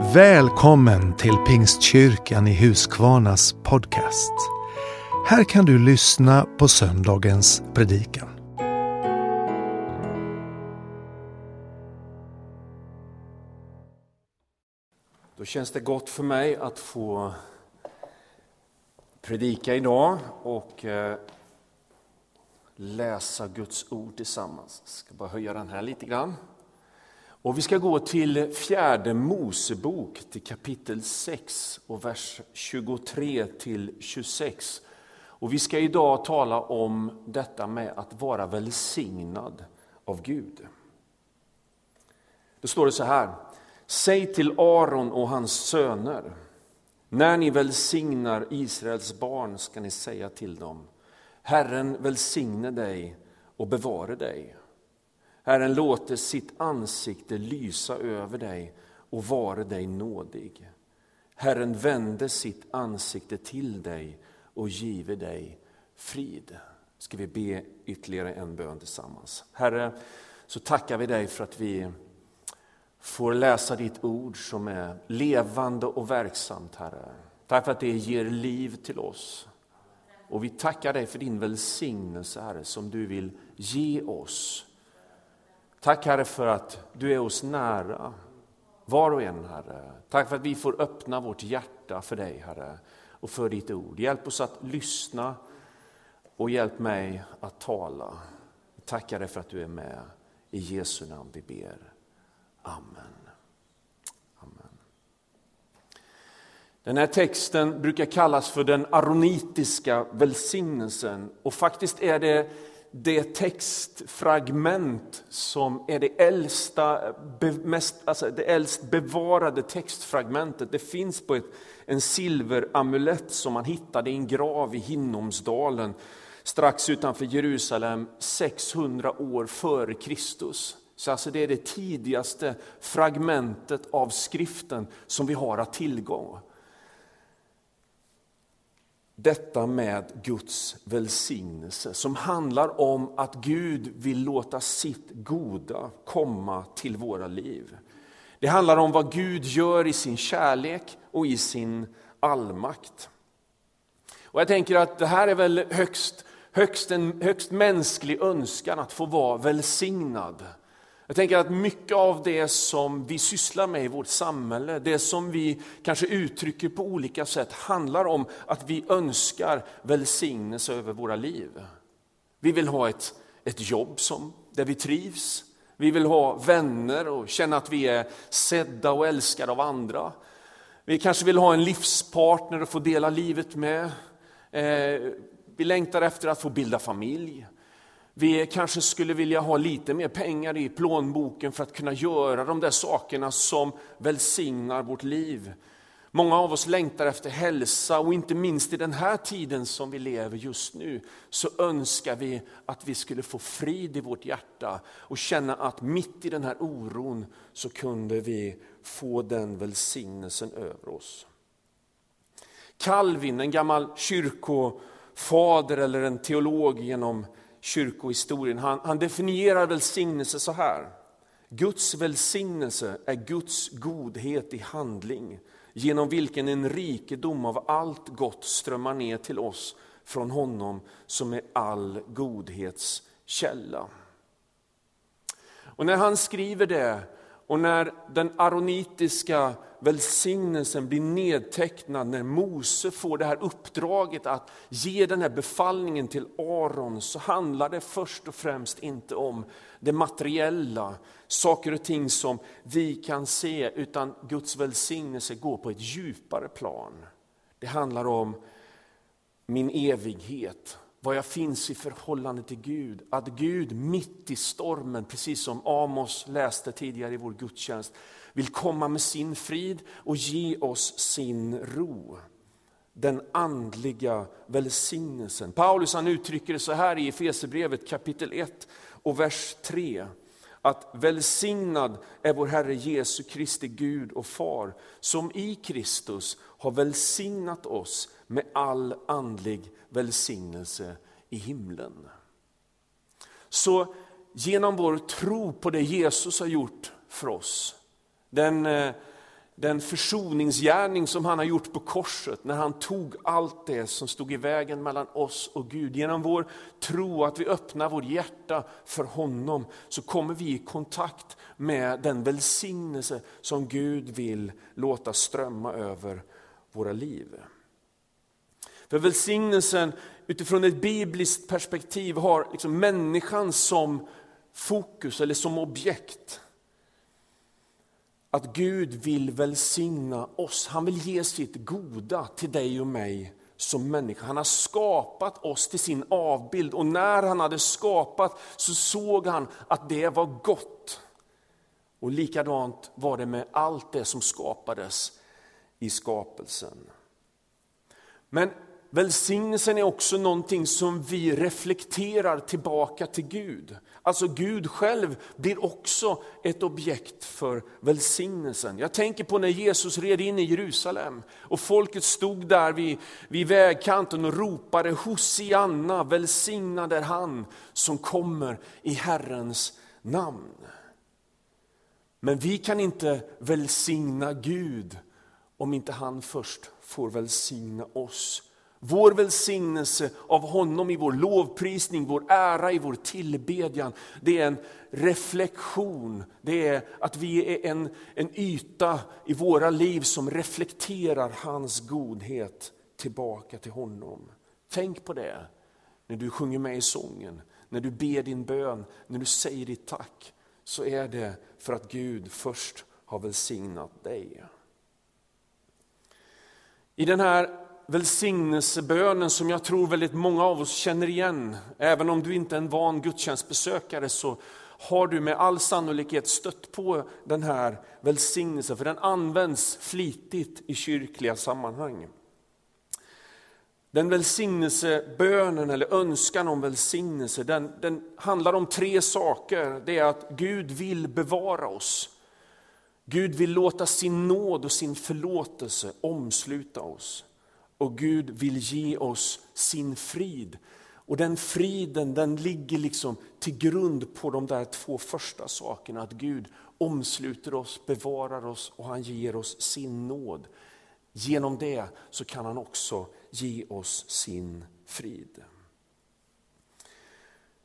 Välkommen till Pingstkyrkan i Huskvarnas podcast. Här kan du lyssna på söndagens predikan. Då känns det gott för mig att få predika idag och eh, läsa Guds ord tillsammans. Jag ska bara höja den här lite grann. Och vi ska gå till fjärde Mosebok, till kapitel 6 och vers 23 till 26. Och vi ska idag tala om detta med att vara välsignad av Gud. Då står det så här. Säg till Aron och hans söner, när ni välsignar Israels barn ska ni säga till dem, Herren välsigne dig och bevare dig. Herren låter sitt ansikte lysa över dig och vare dig nådig. Herren vände sitt ansikte till dig och give dig frid. Ska vi be ytterligare en bön tillsammans. Herre, så tackar vi dig för att vi får läsa ditt ord som är levande och verksamt, Herre. Tack för att det ger liv till oss. Och vi tackar dig för din välsignelse, Herre, som du vill ge oss Tack Herre för att du är oss nära, var och en Herre. Tack för att vi får öppna vårt hjärta för dig Herre och för ditt ord. Hjälp oss att lyssna och hjälp mig att tala. Tack Herre för att du är med. I Jesu namn vi ber. Amen. Amen. Den här texten brukar kallas för den aronitiska välsignelsen och faktiskt är det det textfragment som är det äldsta, mest, alltså det äldst bevarade textfragmentet. Det finns på ett, en silveramulett som man hittade i en grav i Hinnomsdalen strax utanför Jerusalem 600 år före Kristus. Så alltså det är det tidigaste fragmentet av skriften som vi har att tillgå detta med Guds välsignelse som handlar om att Gud vill låta sitt goda komma till våra liv. Det handlar om vad Gud gör i sin kärlek och i sin allmakt. Och jag tänker att det här är väl högst, högst en högst mänsklig önskan att få vara välsignad. Jag tänker att mycket av det som vi sysslar med i vårt samhälle, det som vi kanske uttrycker på olika sätt, handlar om att vi önskar välsignelse över våra liv. Vi vill ha ett, ett jobb som, där vi trivs. Vi vill ha vänner och känna att vi är sedda och älskade av andra. Vi kanske vill ha en livspartner att få dela livet med. Eh, vi längtar efter att få bilda familj. Vi kanske skulle vilja ha lite mer pengar i plånboken för att kunna göra de där sakerna som välsignar vårt liv. Många av oss längtar efter hälsa och inte minst i den här tiden som vi lever just nu så önskar vi att vi skulle få frid i vårt hjärta och känna att mitt i den här oron så kunde vi få den välsignelsen över oss. Calvin, en gammal kyrkofader eller en teolog genom kyrkohistorien. Han, han definierar välsignelse så här. Guds välsignelse är Guds godhet i handling genom vilken en rikedom av allt gott strömmar ner till oss från honom som är all godhets källa. Och när han skriver det och när den aronitiska välsignelsen blir nedtecknad, när Mose får det här uppdraget att ge den här befallningen till Aron, så handlar det först och främst inte om det materiella, saker och ting som vi kan se, utan Guds välsignelse går på ett djupare plan. Det handlar om min evighet, vad jag finns i förhållande till Gud. Att Gud mitt i stormen, precis som Amos läste tidigare i vår gudstjänst, vill komma med sin frid och ge oss sin ro. Den andliga välsignelsen. Paulus han uttrycker det så här i Efesierbrevet kapitel 1 och vers 3 att välsignad är vår Herre Jesu Kristi Gud och Far, som i Kristus har välsignat oss med all andlig välsignelse i himlen. Så genom vår tro på det Jesus har gjort för oss, den, eh, den försoningsgärning som han har gjort på korset, när han tog allt det som stod i vägen mellan oss och Gud. Genom vår tro, att vi öppnar vårt hjärta för honom, så kommer vi i kontakt med den välsignelse som Gud vill låta strömma över våra liv. För välsignelsen utifrån ett bibliskt perspektiv har liksom människan som fokus eller som objekt att Gud vill välsigna oss. Han vill ge sitt goda till dig och mig som människa. Han har skapat oss till sin avbild och när han hade skapat så såg han att det var gott. Och likadant var det med allt det som skapades i skapelsen. Men Välsignelsen är också någonting som vi reflekterar tillbaka till Gud. Alltså Gud själv blir också ett objekt för välsignelsen. Jag tänker på när Jesus red in i Jerusalem och folket stod där vid, vid vägkanten och ropade Hosianna, välsignad är han som kommer i Herrens namn. Men vi kan inte välsigna Gud om inte han först får välsigna oss. Vår välsignelse av honom i vår lovprisning, vår ära i vår tillbedjan, det är en reflektion. Det är att vi är en, en yta i våra liv som reflekterar hans godhet tillbaka till honom. Tänk på det när du sjunger med i sången, när du ber din bön, när du säger ditt tack. Så är det för att Gud först har välsignat dig. I den här välsignelsebönen som jag tror väldigt många av oss känner igen. Även om du inte är en van gudstjänstbesökare så har du med all sannolikhet stött på den här välsignelsen, för den används flitigt i kyrkliga sammanhang. Den välsignelsebönen eller önskan om välsignelse, den, den handlar om tre saker. Det är att Gud vill bevara oss. Gud vill låta sin nåd och sin förlåtelse omsluta oss och Gud vill ge oss sin frid. Och den friden den ligger liksom till grund på de där två första sakerna. Att Gud omsluter oss, bevarar oss och han ger oss sin nåd. Genom det så kan han också ge oss sin frid.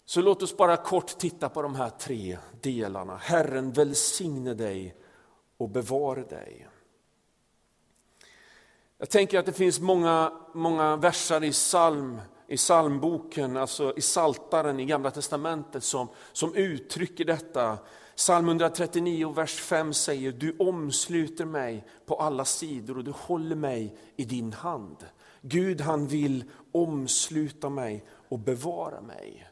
Så låt oss bara kort titta på de här tre delarna. Herren välsigne dig och bevare dig. Jag tänker att det finns många, många versar i psalm, i psalmboken, alltså i saltaren i Gamla Testamentet som, som uttrycker detta. Psalm 139, vers 5 säger, du omsluter mig på alla sidor och du håller mig i din hand. Gud han vill omsluta mig och bevara mig.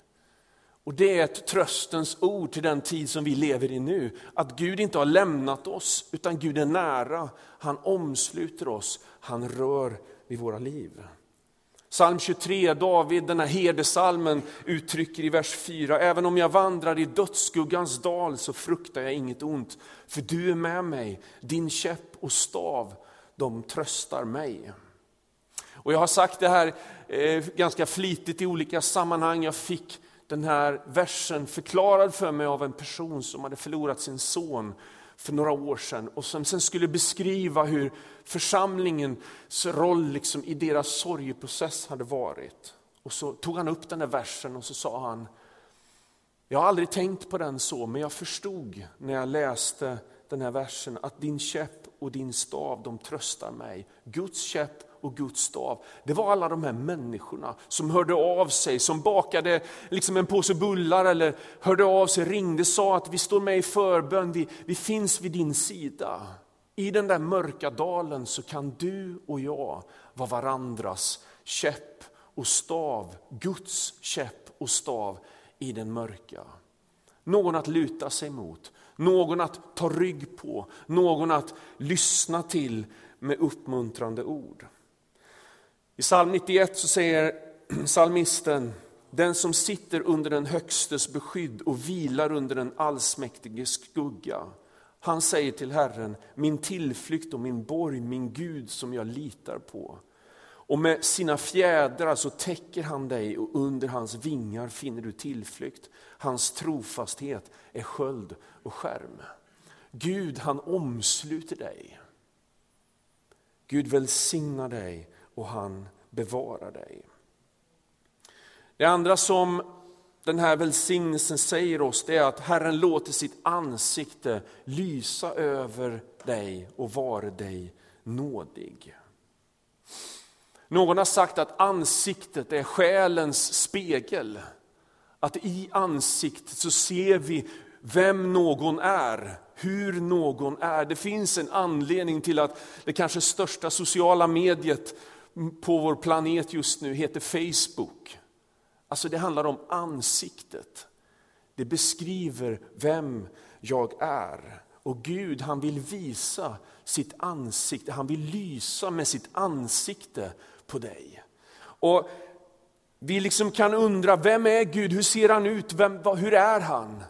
Och Det är ett tröstens ord till den tid som vi lever i nu. Att Gud inte har lämnat oss, utan Gud är nära. Han omsluter oss, han rör vid våra liv. Psalm 23, David, den här herdesalmen uttrycker i vers 4, även om jag vandrar i dödsskuggans dal så fruktar jag inget ont, för du är med mig, din käpp och stav, de tröstar mig. Och Jag har sagt det här eh, ganska flitigt i olika sammanhang, jag fick den här versen förklarad för mig av en person som hade förlorat sin son för några år sedan och som sen skulle beskriva hur församlingens roll liksom i deras sorgeprocess hade varit. Och så tog han upp den där versen och så sa han, jag har aldrig tänkt på den så, men jag förstod när jag läste den här versen att din käpp och din stav, de tröstar mig. Guds käpp och Guds stav. Det var alla de här människorna som hörde av sig, som bakade liksom en påse bullar eller hörde av sig, ringde, sa att vi står med i förbön, vi, vi finns vid din sida. I den där mörka dalen så kan du och jag vara varandras käpp och stav, Guds käpp och stav i den mörka. Någon att luta sig mot, någon att ta rygg på, någon att lyssna till med uppmuntrande ord. I psalm 91 så säger psalmisten, den som sitter under den högstes beskydd och vilar under den allsmäktiges skugga. Han säger till Herren, min tillflykt och min borg, min Gud som jag litar på. Och med sina fjädrar så täcker han dig och under hans vingar finner du tillflykt. Hans trofasthet är sköld och skärm. Gud han omsluter dig. Gud välsignar dig och han bevarar dig. Det andra som den här välsignelsen säger oss det är att Herren låter sitt ansikte lysa över dig och vara dig nådig. Någon har sagt att ansiktet är själens spegel. Att i ansiktet så ser vi vem någon är, hur någon är. Det finns en anledning till att det kanske största sociala mediet på vår planet just nu heter Facebook. Alltså det handlar om ansiktet. Det beskriver vem jag är. Och Gud han vill visa sitt ansikte, han vill lysa med sitt ansikte på dig. Och vi liksom kan undra, vem är Gud? Hur ser han ut? Vem, hur är han?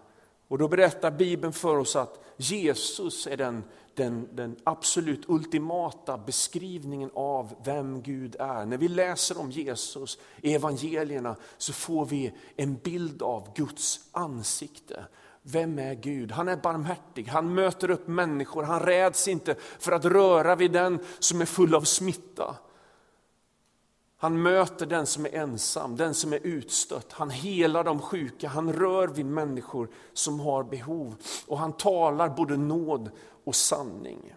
Och då berättar Bibeln för oss att Jesus är den, den, den absolut ultimata beskrivningen av vem Gud är. När vi läser om Jesus i evangelierna så får vi en bild av Guds ansikte. Vem är Gud? Han är barmhärtig, han möter upp människor, han räds inte för att röra vid den som är full av smitta. Han möter den som är ensam, den som är utstött. Han helar de sjuka, han rör vid människor som har behov. Och han talar både nåd och sanning.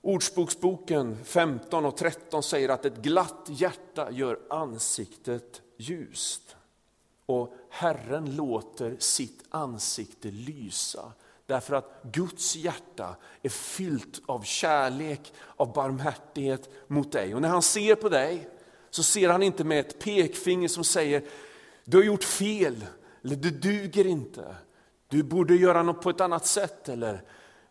Ordsboksboken 15 och 13 säger att ett glatt hjärta gör ansiktet ljust. Och Herren låter sitt ansikte lysa Därför att Guds hjärta är fyllt av kärlek, av barmhärtighet mot dig. Och när han ser på dig så ser han inte med ett pekfinger som säger du har gjort fel, eller du duger inte, du borde göra något på ett annat sätt. Eller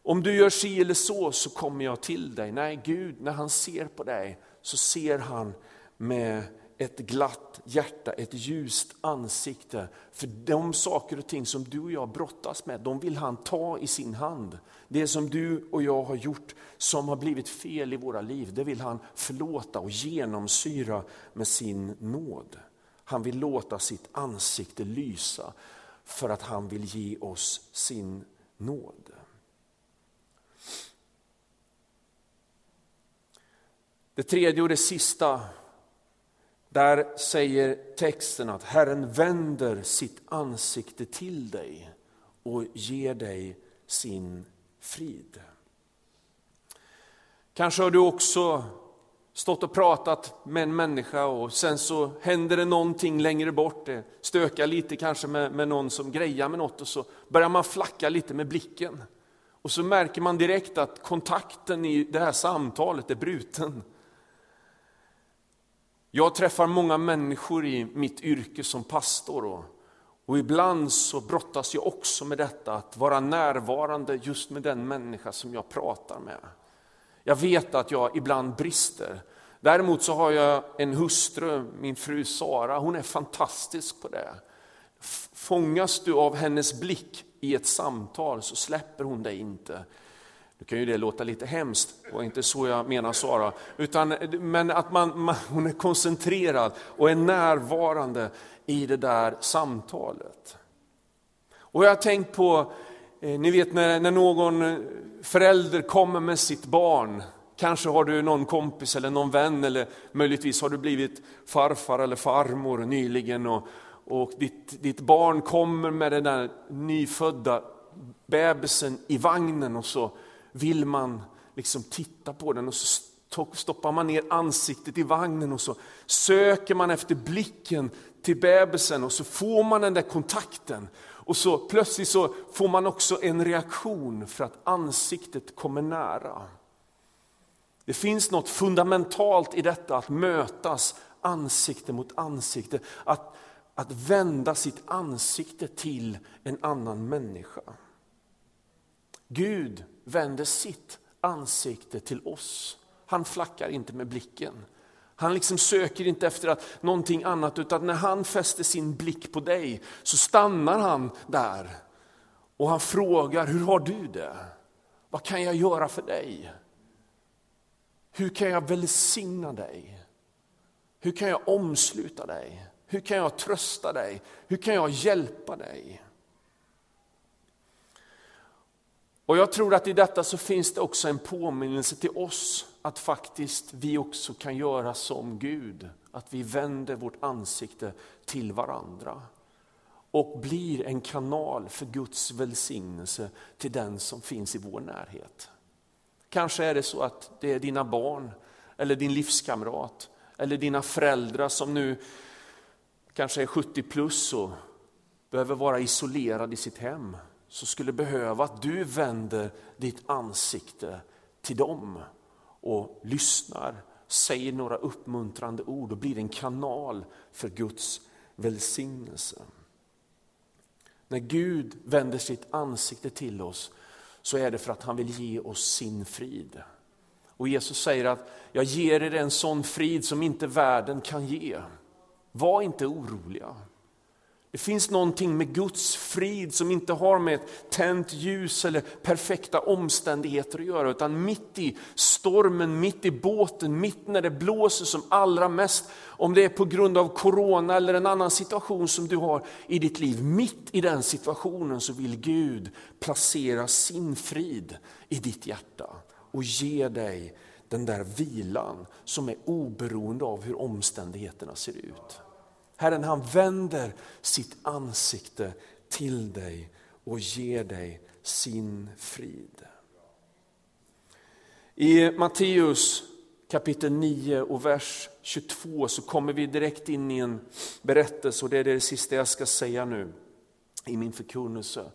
om du gör si eller så, så kommer jag till dig. Nej, Gud, när han ser på dig så ser han med ett glatt hjärta, ett ljust ansikte. För de saker och ting som du och jag brottas med, de vill han ta i sin hand. Det som du och jag har gjort som har blivit fel i våra liv, det vill han förlåta och genomsyra med sin nåd. Han vill låta sitt ansikte lysa för att han vill ge oss sin nåd. Det tredje och det sista där säger texten att Herren vänder sitt ansikte till dig och ger dig sin frid. Kanske har du också stått och pratat med en människa och sen så händer det någonting längre bort, det stökar lite kanske med, med någon som grejar med något och så börjar man flacka lite med blicken. Och så märker man direkt att kontakten i det här samtalet är bruten. Jag träffar många människor i mitt yrke som pastor och, och ibland så brottas jag också med detta att vara närvarande just med den människa som jag pratar med. Jag vet att jag ibland brister. Däremot så har jag en hustru, min fru Sara, hon är fantastisk på det. Fångas du av hennes blick i ett samtal så släpper hon dig inte. Nu kan ju det låta lite hemskt, och inte så jag menar Sara, utan, men att man, man, hon är koncentrerad och är närvarande i det där samtalet. Och jag har tänkt på, eh, ni vet när, när någon förälder kommer med sitt barn, kanske har du någon kompis eller någon vän eller möjligtvis har du blivit farfar eller farmor nyligen och, och ditt, ditt barn kommer med den där nyfödda bebisen i vagnen och så vill man liksom titta på den och så stoppar man ner ansiktet i vagnen och så söker man efter blicken till bebisen och så får man den där kontakten. Och så plötsligt så får man också en reaktion för att ansiktet kommer nära. Det finns något fundamentalt i detta att mötas ansikte mot ansikte. Att, att vända sitt ansikte till en annan människa. Gud vänder sitt ansikte till oss. Han flackar inte med blicken. Han liksom söker inte efter att, någonting annat, utan när han fäster sin blick på dig så stannar han där. Och han frågar, hur har du det? Vad kan jag göra för dig? Hur kan jag välsigna dig? Hur kan jag omsluta dig? Hur kan jag trösta dig? Hur kan jag hjälpa dig? Och jag tror att i detta så finns det också en påminnelse till oss att faktiskt vi också kan göra som Gud. Att vi vänder vårt ansikte till varandra och blir en kanal för Guds välsignelse till den som finns i vår närhet. Kanske är det så att det är dina barn eller din livskamrat eller dina föräldrar som nu kanske är 70 plus och behöver vara isolerad i sitt hem. Så skulle behöva att du vänder ditt ansikte till dem och lyssnar, säger några uppmuntrande ord och blir en kanal för Guds välsignelse. När Gud vänder sitt ansikte till oss så är det för att han vill ge oss sin frid. Och Jesus säger att jag ger er en sån frid som inte världen kan ge. Var inte oroliga. Det finns någonting med Guds frid som inte har med ett tänt ljus eller perfekta omständigheter att göra, utan mitt i stormen, mitt i båten, mitt när det blåser som allra mest, om det är på grund av corona eller en annan situation som du har i ditt liv, mitt i den situationen så vill Gud placera sin frid i ditt hjärta och ge dig den där vilan som är oberoende av hur omständigheterna ser ut. Herren han vänder sitt ansikte till dig och ger dig sin frid. I Matteus kapitel 9 och vers 22 så kommer vi direkt in i en berättelse och det är det sista jag ska säga nu i min förkunnelse.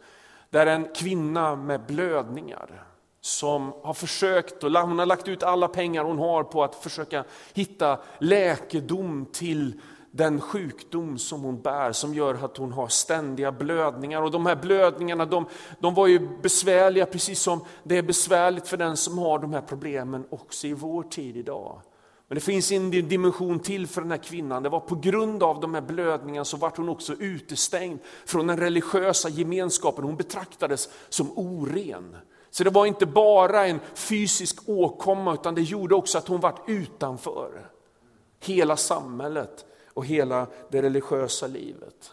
Där en kvinna med blödningar som har försökt, och hon har lagt ut alla pengar hon har på att försöka hitta läkedom till den sjukdom som hon bär som gör att hon har ständiga blödningar. Och de här blödningarna de, de var ju besvärliga precis som det är besvärligt för den som har de här problemen också i vår tid idag. Men det finns en dimension till för den här kvinnan. Det var på grund av de här blödningarna så vart hon också utestängd från den religiösa gemenskapen. Hon betraktades som oren. Så det var inte bara en fysisk åkomma utan det gjorde också att hon vart utanför hela samhället och hela det religiösa livet.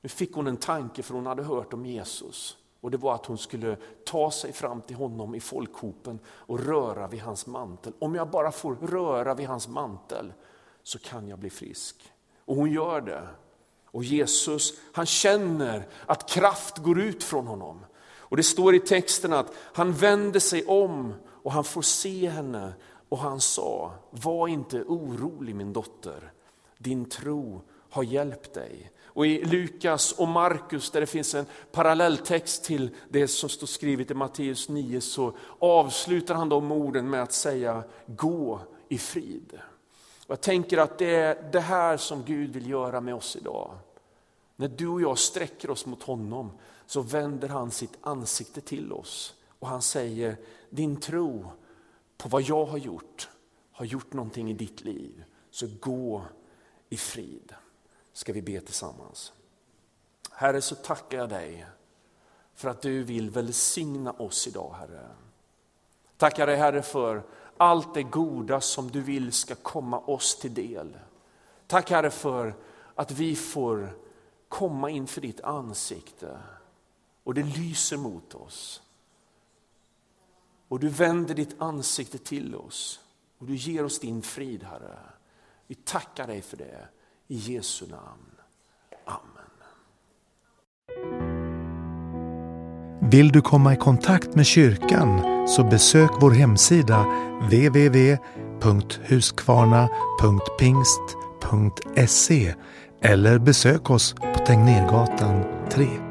Nu fick hon en tanke för hon hade hört om Jesus och det var att hon skulle ta sig fram till honom i folkhopen och röra vid hans mantel. Om jag bara får röra vid hans mantel så kan jag bli frisk. Och hon gör det. Och Jesus han känner att kraft går ut från honom. Och det står i texten att han vänder sig om och han får se henne och han sa, var inte orolig min dotter, din tro har hjälpt dig. Och i Lukas och Markus där det finns en parallelltext till det som står skrivet i Matteus 9 så avslutar han de orden med att säga gå i frid. Och jag tänker att det är det här som Gud vill göra med oss idag. När du och jag sträcker oss mot honom så vänder han sitt ansikte till oss och han säger din tro på vad jag har gjort har gjort någonting i ditt liv. Så gå i frid. Ska vi be tillsammans. Herre så tackar jag dig för att du vill välsigna oss idag Herre. Tackar dig Herre för allt det goda som du vill ska komma oss till del. Tack Herre för att vi får komma inför ditt ansikte och det lyser mot oss. Och du vänder ditt ansikte till oss och du ger oss din frid Herre. Vi tackar dig för det. I Jesu namn. Amen. Vill du komma i kontakt med kyrkan så besök vår hemsida www.huskvarna.pingst.se eller besök oss på Tegnérgatan 3.